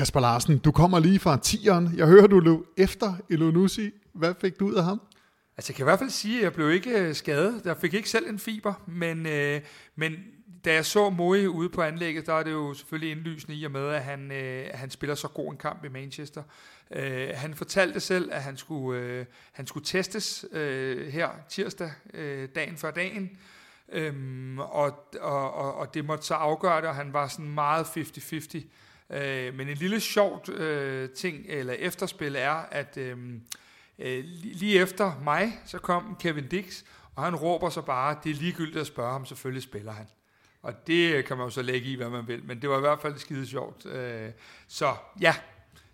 Kasper Larsen, du kommer lige fra tieren. Jeg hører, du løb efter Elonussi. Hvad fik du ud af ham? Altså, jeg kan i hvert fald sige, at jeg blev ikke øh, skadet. Jeg fik ikke selv en fiber, men, øh, men da jeg så Moe ude på anlægget, der er det jo selvfølgelig indlysende i og med, at han, øh, han spiller så god en kamp i Manchester. Øh, han fortalte selv, at han skulle, øh, han skulle testes øh, her tirsdag, øh, dagen før dagen, øhm, og, og, og, og det måtte så afgøre det, og han var sådan meget 50-50. Øh, men en lille sjovt øh, ting, eller efterspil, er, at øhm, øh, lige efter mig, så kom Kevin Dix, og han råber så bare, det er ligegyldigt at spørge ham, selvfølgelig spiller han. Og det kan man jo så lægge i, hvad man vil, men det var i hvert fald skide sjovt. Øh, så ja,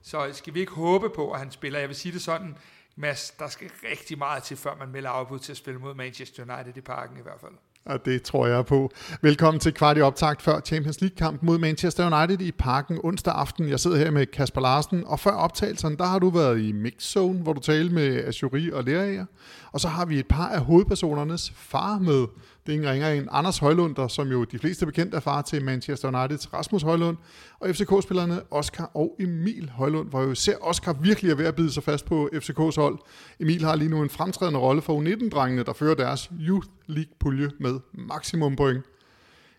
så skal vi ikke håbe på, at han spiller. Jeg vil sige det sådan, Mads, der skal rigtig meget til, før man melder afbud til at spille mod Manchester United i parken i hvert fald. Og det tror jeg på. Velkommen til kvart i optakt før Champions League-kamp mod Manchester United i parken onsdag aften. Jeg sidder her med Kasper Larsen, og før optagelsen, der har du været i Mix Zone, hvor du talte med Azuri og Lerager. Og så har vi et par af hovedpersonernes far med. Det er ingen ringer en Anders Højlund, der som jo de fleste bekendt er far til Manchester Uniteds Rasmus Højlund, og FCK-spillerne Oscar og Emil Højlund, hvor jo ser Oscar virkelig er ved at bide sig fast på FCK's hold. Emil har lige nu en fremtrædende rolle for U19-drengene, der fører deres Youth League-pulje med maksimum point.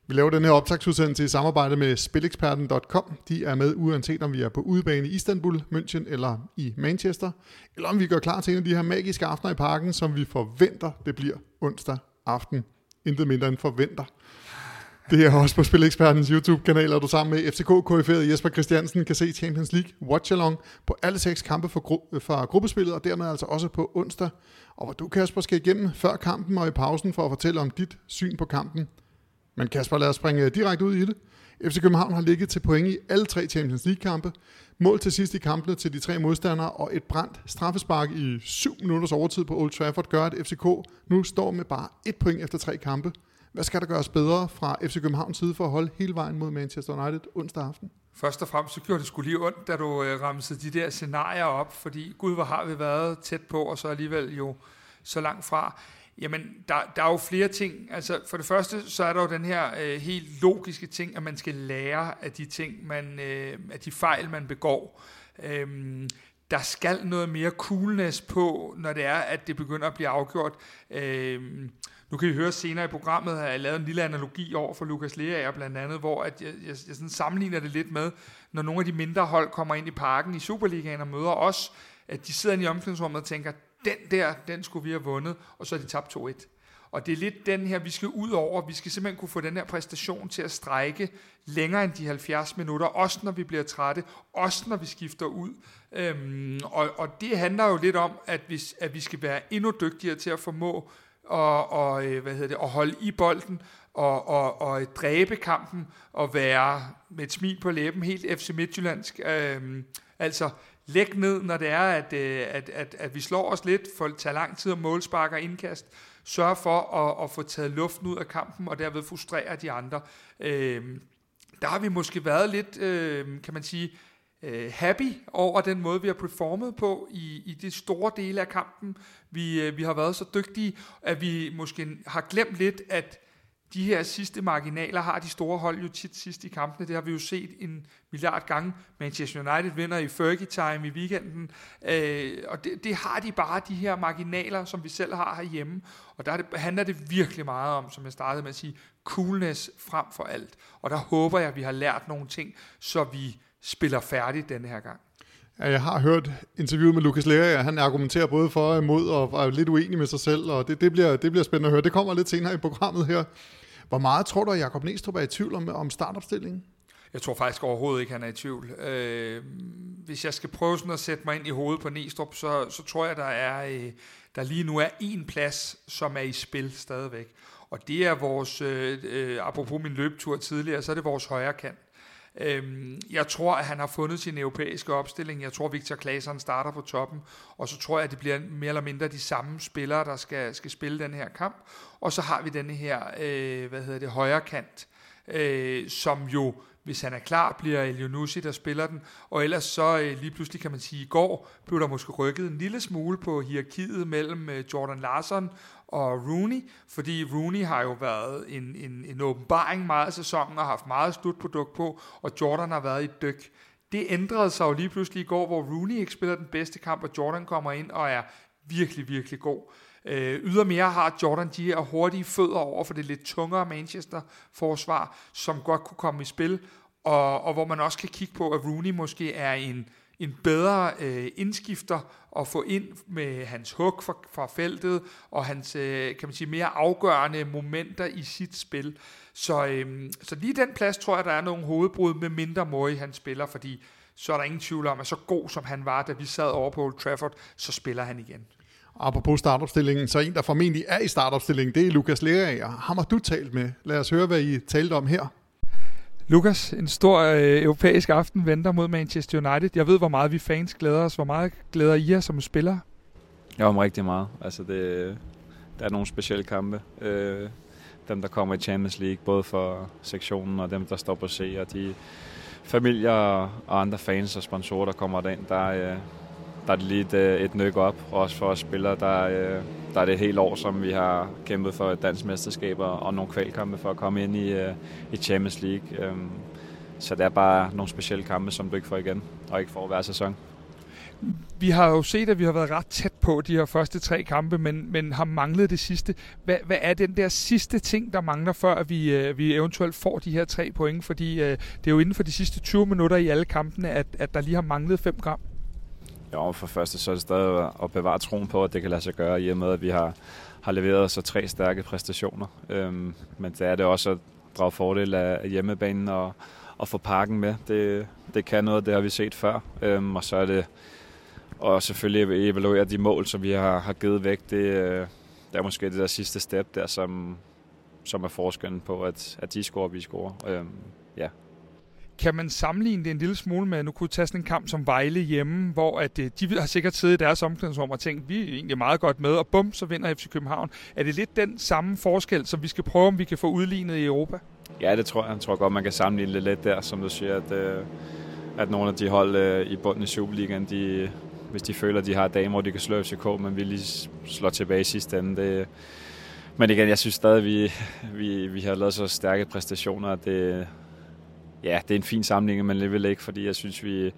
Vi laver den her optagsudsendelse i samarbejde med spileksperten.com. De er med uanset om vi er på udebane i Istanbul, München eller i Manchester, eller om vi gør klar til en af de her magiske aftener i parken, som vi forventer, det bliver onsdag aften intet mindre end forventer. Det er også på Spilekspertens YouTube-kanal, og du sammen med FCK KF'et Jesper Christiansen kan se Champions League Watch Along på alle seks kampe fra, gru- øh, fra gruppespillet, og dermed altså også på onsdag. Og hvor du, Kasper, skal igennem før kampen og i pausen for at fortælle om dit syn på kampen. Men Kasper, lad os springe øh, direkte ud i det. FC København har ligget til point i alle tre Champions League-kampe. Mål til sidst i kampene til de tre modstandere, og et brændt straffespark i 7 minutters overtid på Old Trafford gør, at FCK nu står med bare et point efter tre kampe. Hvad skal der gøres bedre fra FC Københavns side for at holde hele vejen mod Manchester United onsdag aften? Først og fremmest så gjorde det skulle lige ondt, da du øh, ramsede de der scenarier op, fordi gud, hvor har vi været tæt på, og så alligevel jo så langt fra. Jamen, der, der er jo flere ting. Altså, for det første, så er der jo den her øh, helt logiske ting, at man skal lære af de ting, man, øh, af de fejl, man begår. Øhm, der skal noget mere coolness på, når det er, at det begynder at blive afgjort. Øhm, nu kan I høre senere i programmet, at jeg lavet en lille analogi over for Lukas Leaer blandt andet, hvor at jeg, jeg, jeg sådan sammenligner det lidt med, når nogle af de mindre hold kommer ind i parken i Superligaen og møder os, at de sidder inde i omklædningsrummet og tænker, den der, den skulle vi have vundet, og så er de tabt 2-1. Og det er lidt den her, vi skal ud over. Vi skal simpelthen kunne få den her præstation til at strække længere end de 70 minutter, også når vi bliver trætte, også når vi skifter ud. Øhm, og, og det handler jo lidt om, at vi, at vi skal være endnu dygtigere til at formå og, og, øh, hvad hedder det, at holde i bolden og, og, og dræbe kampen og være med et smil på læben, helt FC Midtjyllandsk. Øhm, altså læg ned, når det er, at, øh, at, at, at vi slår os lidt, for at lang tid om målspark og indkast, sørg for at, at få taget luften ud af kampen, og derved frustrere de andre. Øh, der har vi måske været lidt, øh, kan man sige, øh, happy over den måde, vi har performet på i, i de store dele af kampen. Vi, øh, vi har været så dygtige, at vi måske har glemt lidt, at de her sidste marginaler har de store hold jo tit sidst i kampene. Det har vi jo set en milliard gange. Manchester United vinder i Fergie Time i weekenden. Øh, og det, det har de bare, de her marginaler, som vi selv har herhjemme. Og der det, handler det virkelig meget om, som jeg startede med at sige, coolness frem for alt. Og der håber jeg, at vi har lært nogle ting, så vi spiller færdigt denne her gang. Ja, jeg har hørt interviewet med Lukas Lea, han argumenterer både for og imod, og er lidt uenig med sig selv, og det, det, bliver, det bliver spændende at høre. Det kommer lidt senere i programmet her. Hvor meget tror du, at Jacob Næstrup er i tvivl om, om startopstillingen? Jeg tror faktisk overhovedet ikke, han er i tvivl. Øh, hvis jeg skal prøve sådan at sætte mig ind i hovedet på Næstrup, så, så tror jeg, der er øh, der lige nu er en plads, som er i spil stadigvæk. Og det er vores, øh, øh, apropos min løbetur tidligere, så er det vores højre kant. Øhm, jeg tror, at han har fundet sin europæiske opstilling. Jeg tror, Victor Claesson starter på toppen. Og så tror jeg, at det bliver mere eller mindre de samme spillere, der skal, skal spille den her kamp. Og så har vi den her, øh, hvad hedder det, højre kant, øh, som jo hvis han er klar, bliver Elionussi, der spiller den. Og ellers så øh, lige pludselig kan man sige, i går blev der måske rykket en lille smule på hierarkiet mellem øh, Jordan Larsson og Rooney, fordi Rooney har jo været en, en, en åbenbaring meget af sæsonen og haft meget slutprodukt på, og Jordan har været i dyk. Det ændrede sig jo lige pludselig i går, hvor Rooney ikke spiller den bedste kamp, og Jordan kommer ind og er virkelig, virkelig god. Øh, ydermere har Jordan de her hurtige fødder over for det lidt tungere Manchester-forsvar, som godt kunne komme i spil, og, og hvor man også kan kigge på, at Rooney måske er en, en bedre øh, indskifter at få ind med hans hug fra, fra feltet, og hans øh, kan man sige, mere afgørende momenter i sit spil. Så, øh, så lige den plads tror jeg, der er nogle hovedbrud med mindre måde, han spiller, fordi så er der ingen tvivl om, at så god som han var, da vi sad over på Old Trafford, så spiller han igen. Apropos startopstillingen, så en, der formentlig er i startopstillingen, det er Lukas Lerager. Ham har du talt med. Lad os høre, hvad I talte om her. Lukas, en stor øh, europæisk aften venter mod Manchester United. Jeg ved, hvor meget vi fans glæder os. Hvor meget glæder I jer som spillere? Ja, om rigtig meget. Altså, det, der er nogle specielle kampe. Øh, dem, der kommer i Champions League, både for sektionen og dem, der står på C, og de familier og andre fans og sponsorer, der kommer derind, der, øh, der er det lige et, øh, et nyk op. Også for os spillere, der, øh, der er det helt år, som vi har kæmpet for dansk mesterskaber og nogle kvalkampe for at komme ind i, øh, i Champions League. Øhm, så det er bare nogle specielle kampe, som du ikke får igen, og ikke får hver sæson. Vi har jo set, at vi har været ret tæt på de her første tre kampe, men, men har manglet det sidste. Hvad, hvad er den der sidste ting, der mangler, før at vi, øh, vi eventuelt får de her tre point? Fordi øh, det er jo inden for de sidste 20 minutter i alle kampene, at, at der lige har manglet fem gram. Jo, for første så er det stadig at bevare troen på, at det kan lade sig gøre, i og med at vi har, har leveret så tre stærke præstationer. Øhm, men det er det også at drage fordel af hjemmebanen og, og få parken med. Det, det kan noget, det har vi set før. Øhm, og så er det og selvfølgelig evaluere de mål, som vi har, har givet væk. Det, øh, det er måske det der sidste step der, som, som er forskellen på, at, at de scorer, og vi scorer. Øhm, ja. Kan man sammenligne det en lille smule med, at nu kunne tage sådan en kamp som Vejle hjemme, hvor at, øh, de har sikkert siddet i deres omklædningsrum og tænkt, vi er egentlig meget godt med, og bum, så vinder FC København. Er det lidt den samme forskel, som vi skal prøve, om vi kan få udlignet i Europa? Ja, det tror jeg. Jeg tror godt, man kan sammenligne det lidt der, som du siger, at, øh, at nogle af de hold øh, i bunden i Superligaen, de, hvis de føler, at de har dage, hvor de kan slå FCK, men vi lige slår tilbage i sidste ende. Det, men igen, jeg synes stadig, at vi, vi, vi har lavet så stærke præstationer, at det, ja, det er en fin samling, men alligevel ikke, fordi jeg synes, vi,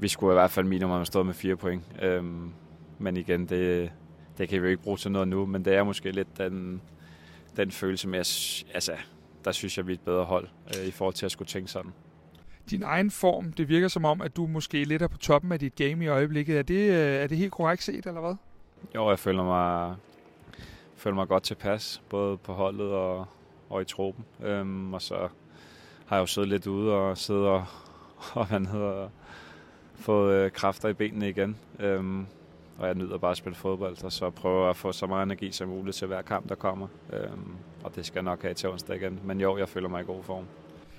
vi skulle i hvert fald minimum have stået med fire point. Øhm, men igen, det, det kan vi jo ikke bruge til noget nu, men det er måske lidt den, den følelse med, at altså, der synes jeg, vi er et bedre hold øh, i forhold til at skulle tænke sådan din egen form. Det virker som om, at du måske lidt er på toppen af dit game i øjeblikket. Er det, øh, er det helt korrekt set, eller hvad? Jo, jeg føler mig, føler mig godt tilpas, både på holdet og, og i truppen. Øhm, og så har jeg jo siddet lidt ude og siddet og, og hvad hedder, fået øh, kræfter i benene igen. Øhm, og jeg nyder bare at spille fodbold, og så prøver at få så meget energi som muligt til hver kamp, der kommer. Øhm, og det skal jeg nok have til onsdag igen. Men jo, jeg føler mig i god form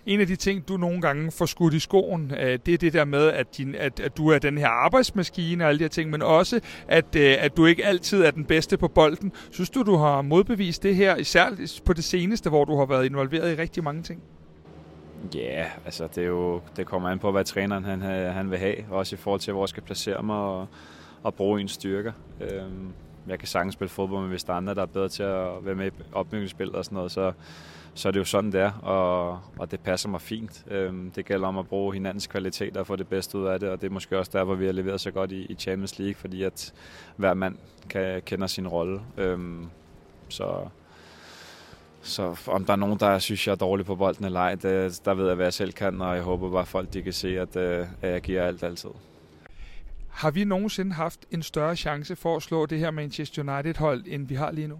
en af de ting, du nogle gange får skudt i skoen, øh, det er det der med, at, din, at, at du er den her arbejdsmaskine og alle de her ting, men også, at, øh, at du ikke altid er den bedste på bolden. Synes du, du har modbevist det her, især på det seneste, hvor du har været involveret i rigtig mange ting? Ja, yeah, altså det, er jo, det kommer an på, hvad træneren han, øh, han vil have, også i forhold til, hvor jeg skal placere mig og, og bruge en styrker. Øhm, jeg kan sagtens spille fodbold, men hvis der er andre, der er bedre til at være med i opbygningsspil og sådan noget, så, så er det jo sådan, det er, og, og det passer mig fint. Øhm, det gælder om at bruge hinandens kvaliteter og få det bedste ud af det, og det er måske også der, hvor vi har leveret så godt i, i Champions League, fordi at hver mand kan, kender sin rolle. Øhm, så, så om der er nogen, der synes, jeg er dårlig på bolden eller ej, det, der ved jeg, hvad jeg selv kan, og jeg håber bare, at folk de kan se, at, øh, at jeg giver alt altid. Har vi nogensinde haft en større chance for at slå det her Manchester United-hold, end vi har lige nu?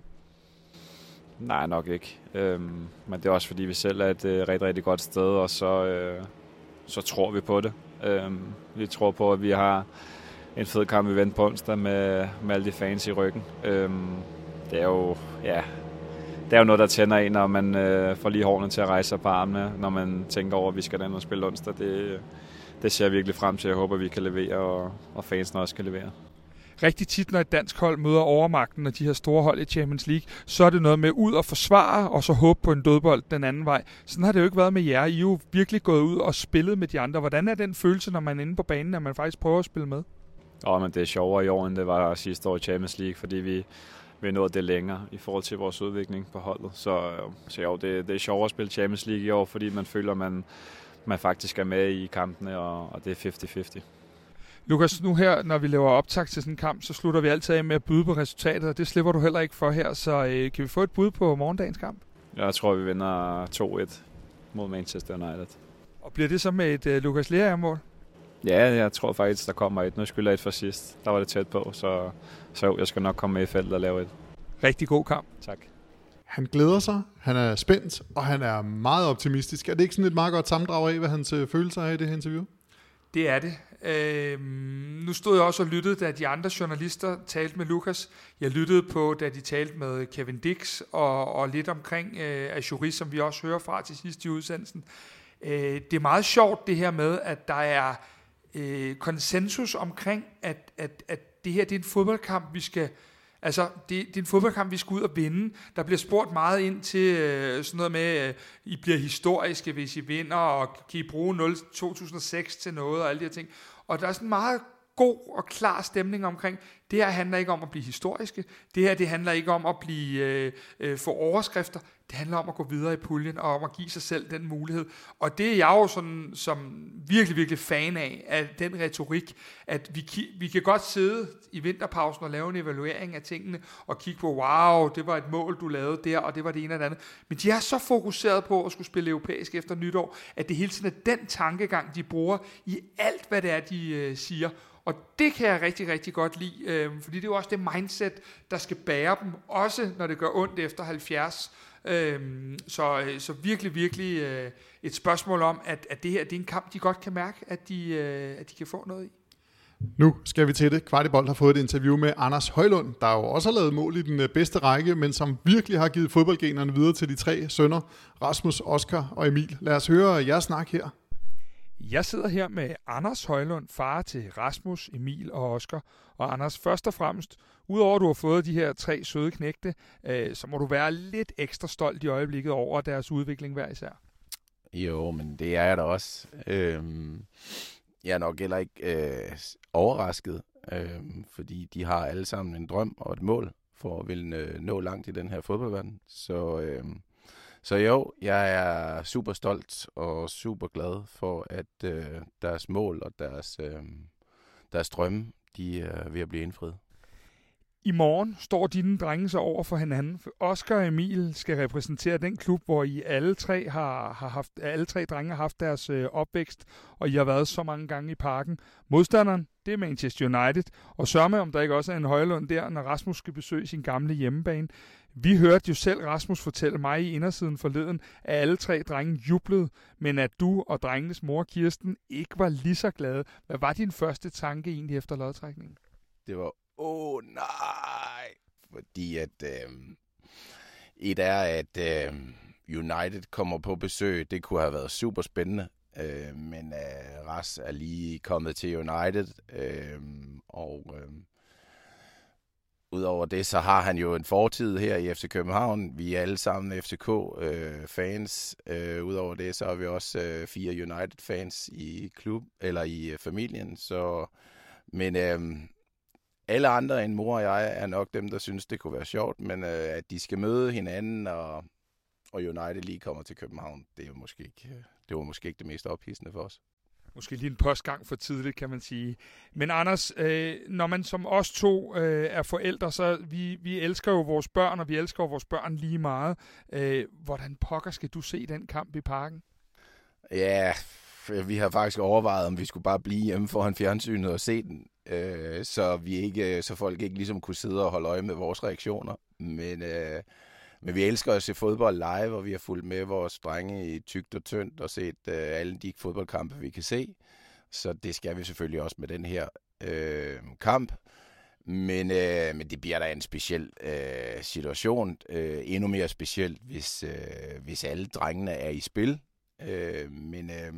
Nej, nok ikke. Øhm, men det er også fordi, vi selv er et øh, rigtig, rigtig godt sted, og så, øh, så tror vi på det. Øhm, vi tror på, at vi har en fed kamp i vent på onsdag med, med alle de fans i ryggen. Øhm, det er jo, ja, det er jo noget, der tænder en, når man øh, får lige hårene til at rejse sig på armene, når man tænker over, at vi skal den og spille onsdag. Det, det ser jeg virkelig frem til. Jeg håber, vi kan levere, og, og fansen også kan levere rigtig tit, når et dansk hold møder overmagten og de her store hold i Champions League, så er det noget med ud og forsvare, og så håbe på en dødbold den anden vej. Sådan har det jo ikke været med jer. I er jo virkelig gået ud og spillet med de andre. Hvordan er den følelse, når man er inde på banen, at man faktisk prøver at spille med? Ja, men det er sjovere i år, end det var sidste år i Champions League, fordi vi, vi nået det længere i forhold til vores udvikling på holdet. Så, så jo, det, det er sjovere at spille Champions League i år, fordi man føler, man man faktisk er med i kampene, og, og det er 50-50. Lukas, nu her, når vi laver optag til sådan en kamp, så slutter vi altid af med at byde på resultatet, og det slipper du heller ikke for her, så øh, kan vi få et bud på morgendagens kamp? Jeg tror, vi vinder 2-1 mod Manchester United. Og bliver det så med et øh, Lukas Lea-mål? Ja, jeg tror faktisk, der kommer et. Nu skylder jeg et for sidst. Der var det tæt på, så, så jeg skal nok komme med i feltet og lave et. Rigtig god kamp. Tak. Han glæder sig, han er spændt, og han er meget optimistisk. Er det ikke sådan et meget godt sammendrag af, hvad hans øh, følelser er i det her interview? Det er det. Øhm, nu stod jeg også og lyttede, da de andre journalister talte med Lukas. Jeg lyttede på, da de talte med Kevin Dix og, og lidt omkring øh, Ajuri, som vi også hører fra til sidst i udsendelsen. Øh, det er meget sjovt det her med, at der er øh, konsensus omkring, at, at, at det her det er en fodboldkamp, vi skal Altså, det, det er en fodboldkamp, vi skal ud og vinde. Der bliver spurgt meget ind til øh, sådan noget med, øh, I bliver historiske, hvis I vinder, og kan I bruge 0, 2006 til noget, og alle de her ting. Og der er sådan meget god og klar stemning omkring, det her handler ikke om at blive historiske, det her det handler ikke om at blive øh, øh, få overskrifter, det handler om at gå videre i puljen, og om at give sig selv den mulighed. Og det er jeg jo sådan, som virkelig, virkelig fan af, af den retorik, at vi, vi kan godt sidde i vinterpausen og lave en evaluering af tingene, og kigge på, wow, det var et mål, du lavede der, og det var det ene og det andet. Men de er så fokuseret på at skulle spille europæisk efter nytår, at det hele tiden er den tankegang, de bruger i alt, hvad det er, de øh, siger. Og det kan jeg rigtig, rigtig godt lide, øh, øh, fordi det er jo også det mindset, der skal bære dem, også når det gør ondt efter 70. Øhm, øh, så, så virkelig, virkelig øh, et spørgsmål om, at, at det her det er en kamp, de godt kan mærke, at de, øh, at de kan få noget i. Nu skal vi til det. Kvartibold har fået et interview med Anders Højlund, der jo også har lavet mål i den øh, bedste række, men som virkelig har givet fodboldgenerne videre til de tre sønner, Rasmus, Oscar og Emil. Lad os høre jeres snak her. Jeg sidder her med Anders Højlund, far til Rasmus, Emil og Oscar. Og Anders, først og fremmest, udover at du har fået de her tre søde knægte, øh, så må du være lidt ekstra stolt i øjeblikket over deres udvikling hver især. Jo, men det er jeg da også. Øhm, jeg er nok heller ikke øh, overrasket, øh, fordi de har alle sammen en drøm og et mål for at ville øh, nå langt i den her fodboldverden. Så... Øh, så jo, jeg er super stolt og super glad for, at øh, deres mål og deres, øh, deres drømme, de øh, er ved at blive indfriet. I morgen står dine drenge så over for hinanden. Oscar og Emil skal repræsentere den klub, hvor I alle tre har, har haft, alle tre drenge har haft deres øh, opvækst, og I har været så mange gange i parken. Modstanderen, det er Manchester United, og sørg med, om der ikke også er en højlund der, når Rasmus skal besøge sin gamle hjemmebane. Vi hørte jo selv Rasmus fortælle mig i indersiden forleden, at alle tre drenge jublede, men at du og drengenes mor Kirsten ikke var lige så glade. Hvad var din første tanke egentlig efter lodtrækningen? Det var, åh oh, nej, fordi at øh, et er, at øh, United kommer på besøg. Det kunne have været super spændende. Øh, men øh, Ras er lige kommet til United, øh, og øh, Udover det, så har han jo en fortid her i FC København. Vi er alle sammen FCK-fans. Øh, øh, Udover det, så er vi også øh, fire United-fans i klub eller i øh, familien. Så, men øh, alle andre end mor og jeg er nok dem, der synes, det kunne være sjovt. Men øh, at de skal møde hinanden, og, og United lige kommer til København, det, er jo måske ikke, øh, det var måske ikke det mest ophidsende for os. Måske lige en postgang for tidligt, kan man sige. Men Anders, øh, når man som os to øh, er forældre, så vi, vi elsker jo vores børn, og vi elsker jo vores børn lige meget. Øh, hvordan pokker skal du se den kamp i parken? Ja, vi har faktisk overvejet, om vi skulle bare blive hjemme foran fjernsynet og se den, øh, så vi ikke, så folk ikke ligesom kunne sidde og holde øje med vores reaktioner. Men øh, men vi elsker at se fodbold live, og vi har fulgt med vores drenge i tygt og tyndt og set øh, alle de fodboldkampe, vi kan se. Så det skal vi selvfølgelig også med den her øh, kamp. Men, øh, men det bliver da en speciel øh, situation. Øh, endnu mere specielt, hvis, øh, hvis alle drengene er i spil. Øh, men øh,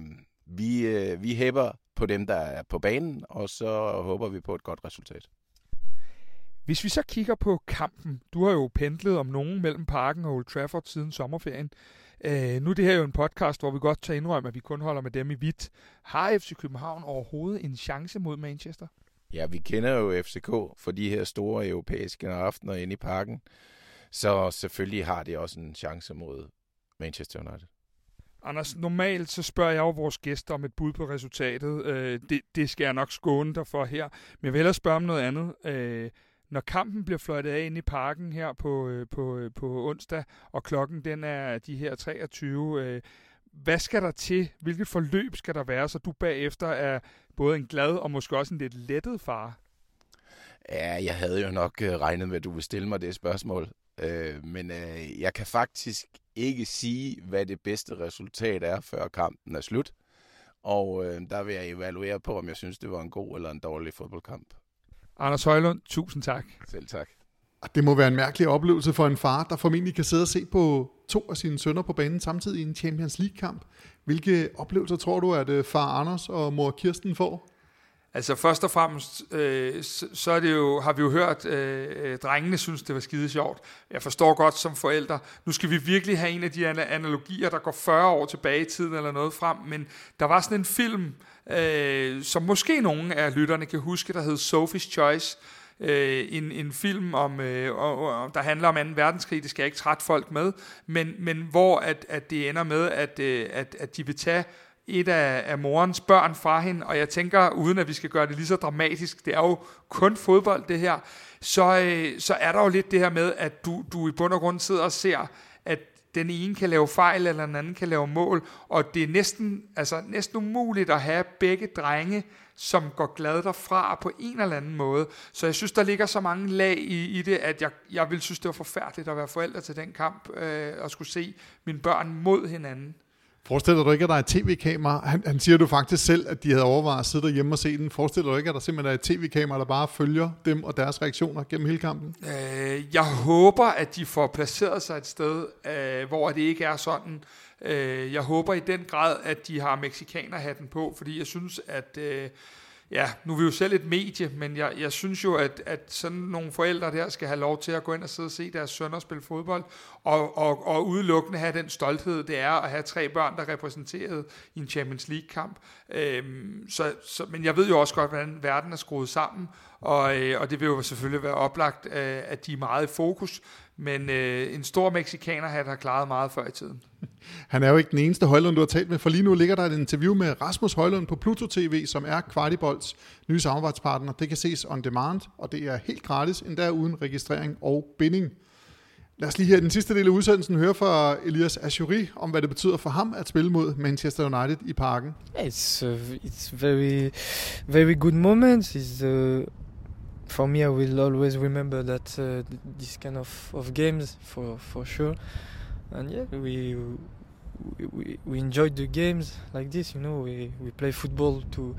vi, øh, vi hæber på dem, der er på banen, og så håber vi på et godt resultat. Hvis vi så kigger på kampen, du har jo pendlet om nogen mellem parken og Old Trafford siden sommerferien. Øh, nu er det her jo en podcast, hvor vi godt tager indrømme, at vi kun holder med dem i hvidt. Har FC København overhovedet en chance mod Manchester? Ja, vi kender jo FCK for de her store europæiske aftener inde i parken. Så selvfølgelig har det også en chance mod Manchester United. Anders, normalt så spørger jeg jo vores gæster om et bud på resultatet. Øh, det, det skal jeg nok skåne dig for her. Men jeg vil hellere spørge om noget andet. Øh, når kampen bliver fløjtet af ind i parken her på, øh, på, øh, på onsdag, og klokken den er de her 23, øh, hvad skal der til? Hvilket forløb skal der være, så du bagefter er både en glad og måske også en lidt lettet far? Ja, jeg havde jo nok øh, regnet med, at du ville stille mig det spørgsmål. Øh, men øh, jeg kan faktisk ikke sige, hvad det bedste resultat er, før kampen er slut. Og øh, der vil jeg evaluere på, om jeg synes, det var en god eller en dårlig fodboldkamp. Anders Højlund, tusind tak. Selv tak. Det må være en mærkelig oplevelse for en far, der formentlig kan sidde og se på to af sine sønner på banen samtidig i en Champions League-kamp. Hvilke oplevelser tror du, at øh, far Anders og mor Kirsten får? Altså først og fremmest, øh, så, så er det jo, har vi jo hørt, øh, øh, drengene synes, det var skide sjovt. Jeg forstår godt som forældre. Nu skal vi virkelig have en af de analogier, der går 40 år tilbage i tiden eller noget frem. Men der var sådan en film, øh, som måske nogle af lytterne kan huske, der hed Sophie's Choice. Øh, en, en film, om, øh, der handler om 2. verdenskrig, det skal jeg ikke trætte folk med, men, men hvor at, at det ender med, at, øh, at, at de vil tage et af, af morens børn fra hende, og jeg tænker, uden at vi skal gøre det lige så dramatisk, det er jo kun fodbold det her, så, øh, så er der jo lidt det her med, at du, du i bund og grund sidder og ser, at den ene kan lave fejl, eller den anden kan lave mål, og det er næsten, altså, næsten umuligt at have begge drenge, som går glad derfra på en eller anden måde. Så jeg synes, der ligger så mange lag i, i det, at jeg, jeg vil synes, det var forfærdeligt at være forældre til den kamp, øh, og skulle se mine børn mod hinanden. Forestiller du ikke, at der er et tv-kamera? Han, han siger du faktisk selv, at de havde overvejet at sidde derhjemme og se den. Forestiller du ikke, at der simpelthen er et tv-kamera, der bare følger dem og deres reaktioner gennem hele kampen? Øh, jeg håber, at de får placeret sig et sted, øh, hvor det ikke er sådan. Øh, jeg håber i den grad, at de har mexikanerhatten på, fordi jeg synes, at... Øh, ja, nu er vi jo selv et medie, men jeg, jeg synes jo, at, at sådan nogle forældre der skal have lov til at gå ind og sidde og se deres sønner spille fodbold, og, og, og udelukkende have den stolthed, det er at have tre børn, der repræsenteret i en Champions League-kamp. Øhm, så, så, men jeg ved jo også godt, hvordan verden er skruet sammen, og, øh, og det vil jo selvfølgelig være oplagt, øh, at de er meget i fokus, men øh, en stor mexikaner har klaret meget før i tiden. Han er jo ikke den eneste Højlund, du har talt med, for lige nu ligger der et interview med Rasmus Højlund på Pluto TV, som er Kvartibolds nye samarbejdspartner. Det kan ses on demand, og det er helt gratis, endda uden registrering og binding. Lad os lige her i den sidste del af udsendelsen høre fra Elias Ashuri om, hvad det betyder for ham at spille mod Manchester United i parken. It's, uh, it's very, very good moments. It's, uh, for me, I will always remember that uh, this kind of, of games for, for sure. And yeah, we, we, we enjoyed the games like this, you know, we, we play football to,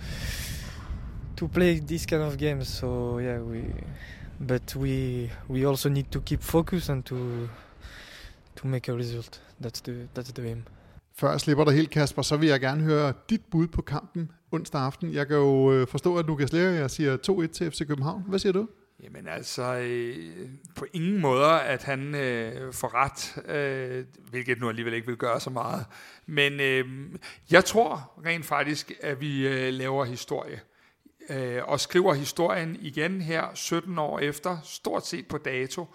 to play this kind of games. So yeah, we but we we also need to keep focus and to to make a result. That's the that's the aim. Før jeg slipper dig helt, Kasper, så vil jeg gerne høre dit bud på kampen onsdag aften. Jeg kan jo øh, forstå, at Lukas Lea, jeg siger 2-1 til FC København. Hvad siger du? Jamen altså, øh, på ingen måder, at han øh, får ret, øh, hvilket nu alligevel ikke vil gøre så meget. Men øh, jeg tror rent faktisk, at vi øh, laver historie øh, og skriver historien igen her 17 år efter, stort set på dato.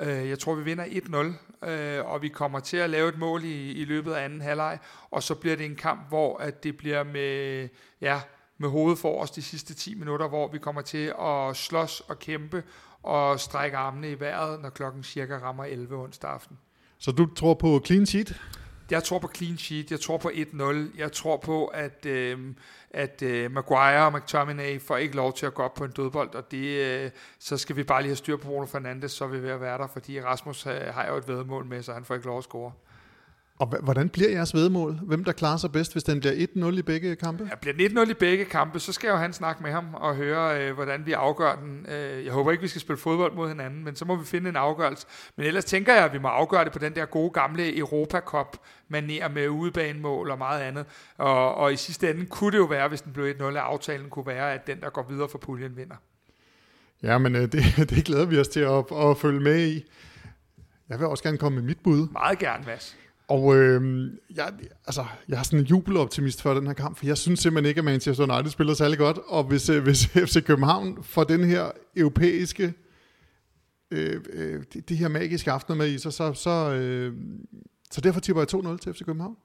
Øh, jeg tror, vi vinder 1-0, øh, og vi kommer til at lave et mål i, i løbet af anden halvleg, og så bliver det en kamp, hvor at det bliver med, ja, med hovedet for os de sidste 10 minutter, hvor vi kommer til at slås og kæmpe og strække armene i vejret, når klokken cirka rammer 11 onsdag aften. Så du tror på clean sheet? Jeg tror på clean sheet, jeg tror på 1-0, jeg tror på, at, øh, at øh, Maguire og McTominay får ikke lov til at gå op på en dødbold, og det, øh, så skal vi bare lige have styr på Bruno Fernandes, så er vi ved at være der, fordi Rasmus øh, har jo et vedmål med, så han får ikke lov at score. Og hvordan bliver jeres vedmål? Hvem der klarer sig bedst, hvis den bliver 1-0 i begge kampe? Ja, bliver den 1-0 i begge kampe, så skal jeg jo han snakke med ham og høre, øh, hvordan vi afgør den. Øh, jeg håber ikke, vi skal spille fodbold mod hinanden, men så må vi finde en afgørelse. Men ellers tænker jeg, at vi må afgøre det på den der gode gamle Europa Cup maner med udebanemål og meget andet. Og, og i sidste ende kunne det jo være, hvis den blev 1-0, at aftalen kunne være, at den, der går videre for puljen, vinder. Ja, men øh, det, det glæder vi os til at, at følge med i. Jeg vil også gerne komme med mit bud. Meget gerne, Mads. Og øh, jeg, altså, jeg har sådan en jubeloptimist for den her kamp, for jeg synes simpelthen ikke, at Manchester United spiller særlig godt, og hvis, øh, hvis FC København får den her europæiske, øh, øh, det, det her magiske aften med i sig, så, så, øh, så derfor tipper jeg 2-0 til FC København.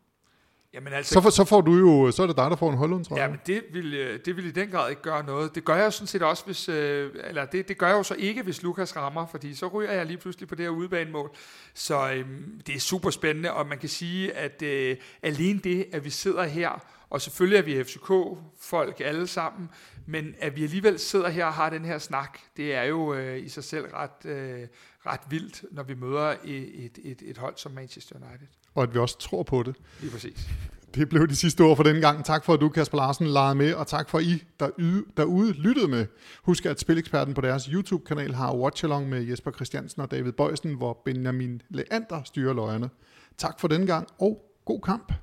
Jamen altså, Så, får- så får du jo, så er det dig, der får en Højlund, Ja, men det vil, øh, det vil i den grad ikke gøre noget. Det gør jeg jo sådan set også, hvis, øh, eller det, det gør jeg jo så ikke, hvis Lukas rammer, fordi så ryger jeg lige pludselig på det her udebanemål. Så øhm, det er super spændende, og man kan sige, at øh, alene det, at vi sidder her, og selvfølgelig er vi FCK-folk alle sammen, men at vi alligevel sidder her og har den her snak, det er jo øh, i sig selv ret, øh, ret vildt, når vi møder et, et, et, et hold som Manchester United. Og at vi også tror på det. Lige præcis. Det blev de sidste ord for den gang. Tak for, at du, Kasper Larsen, legede med, og tak for, at I der yde, derude lyttede med. Husk, at Spileksperten på deres YouTube-kanal har Watchalong med Jesper Christiansen og David Bøjsen, hvor Benjamin Leander styrer løjerne. Tak for den gang, og god kamp.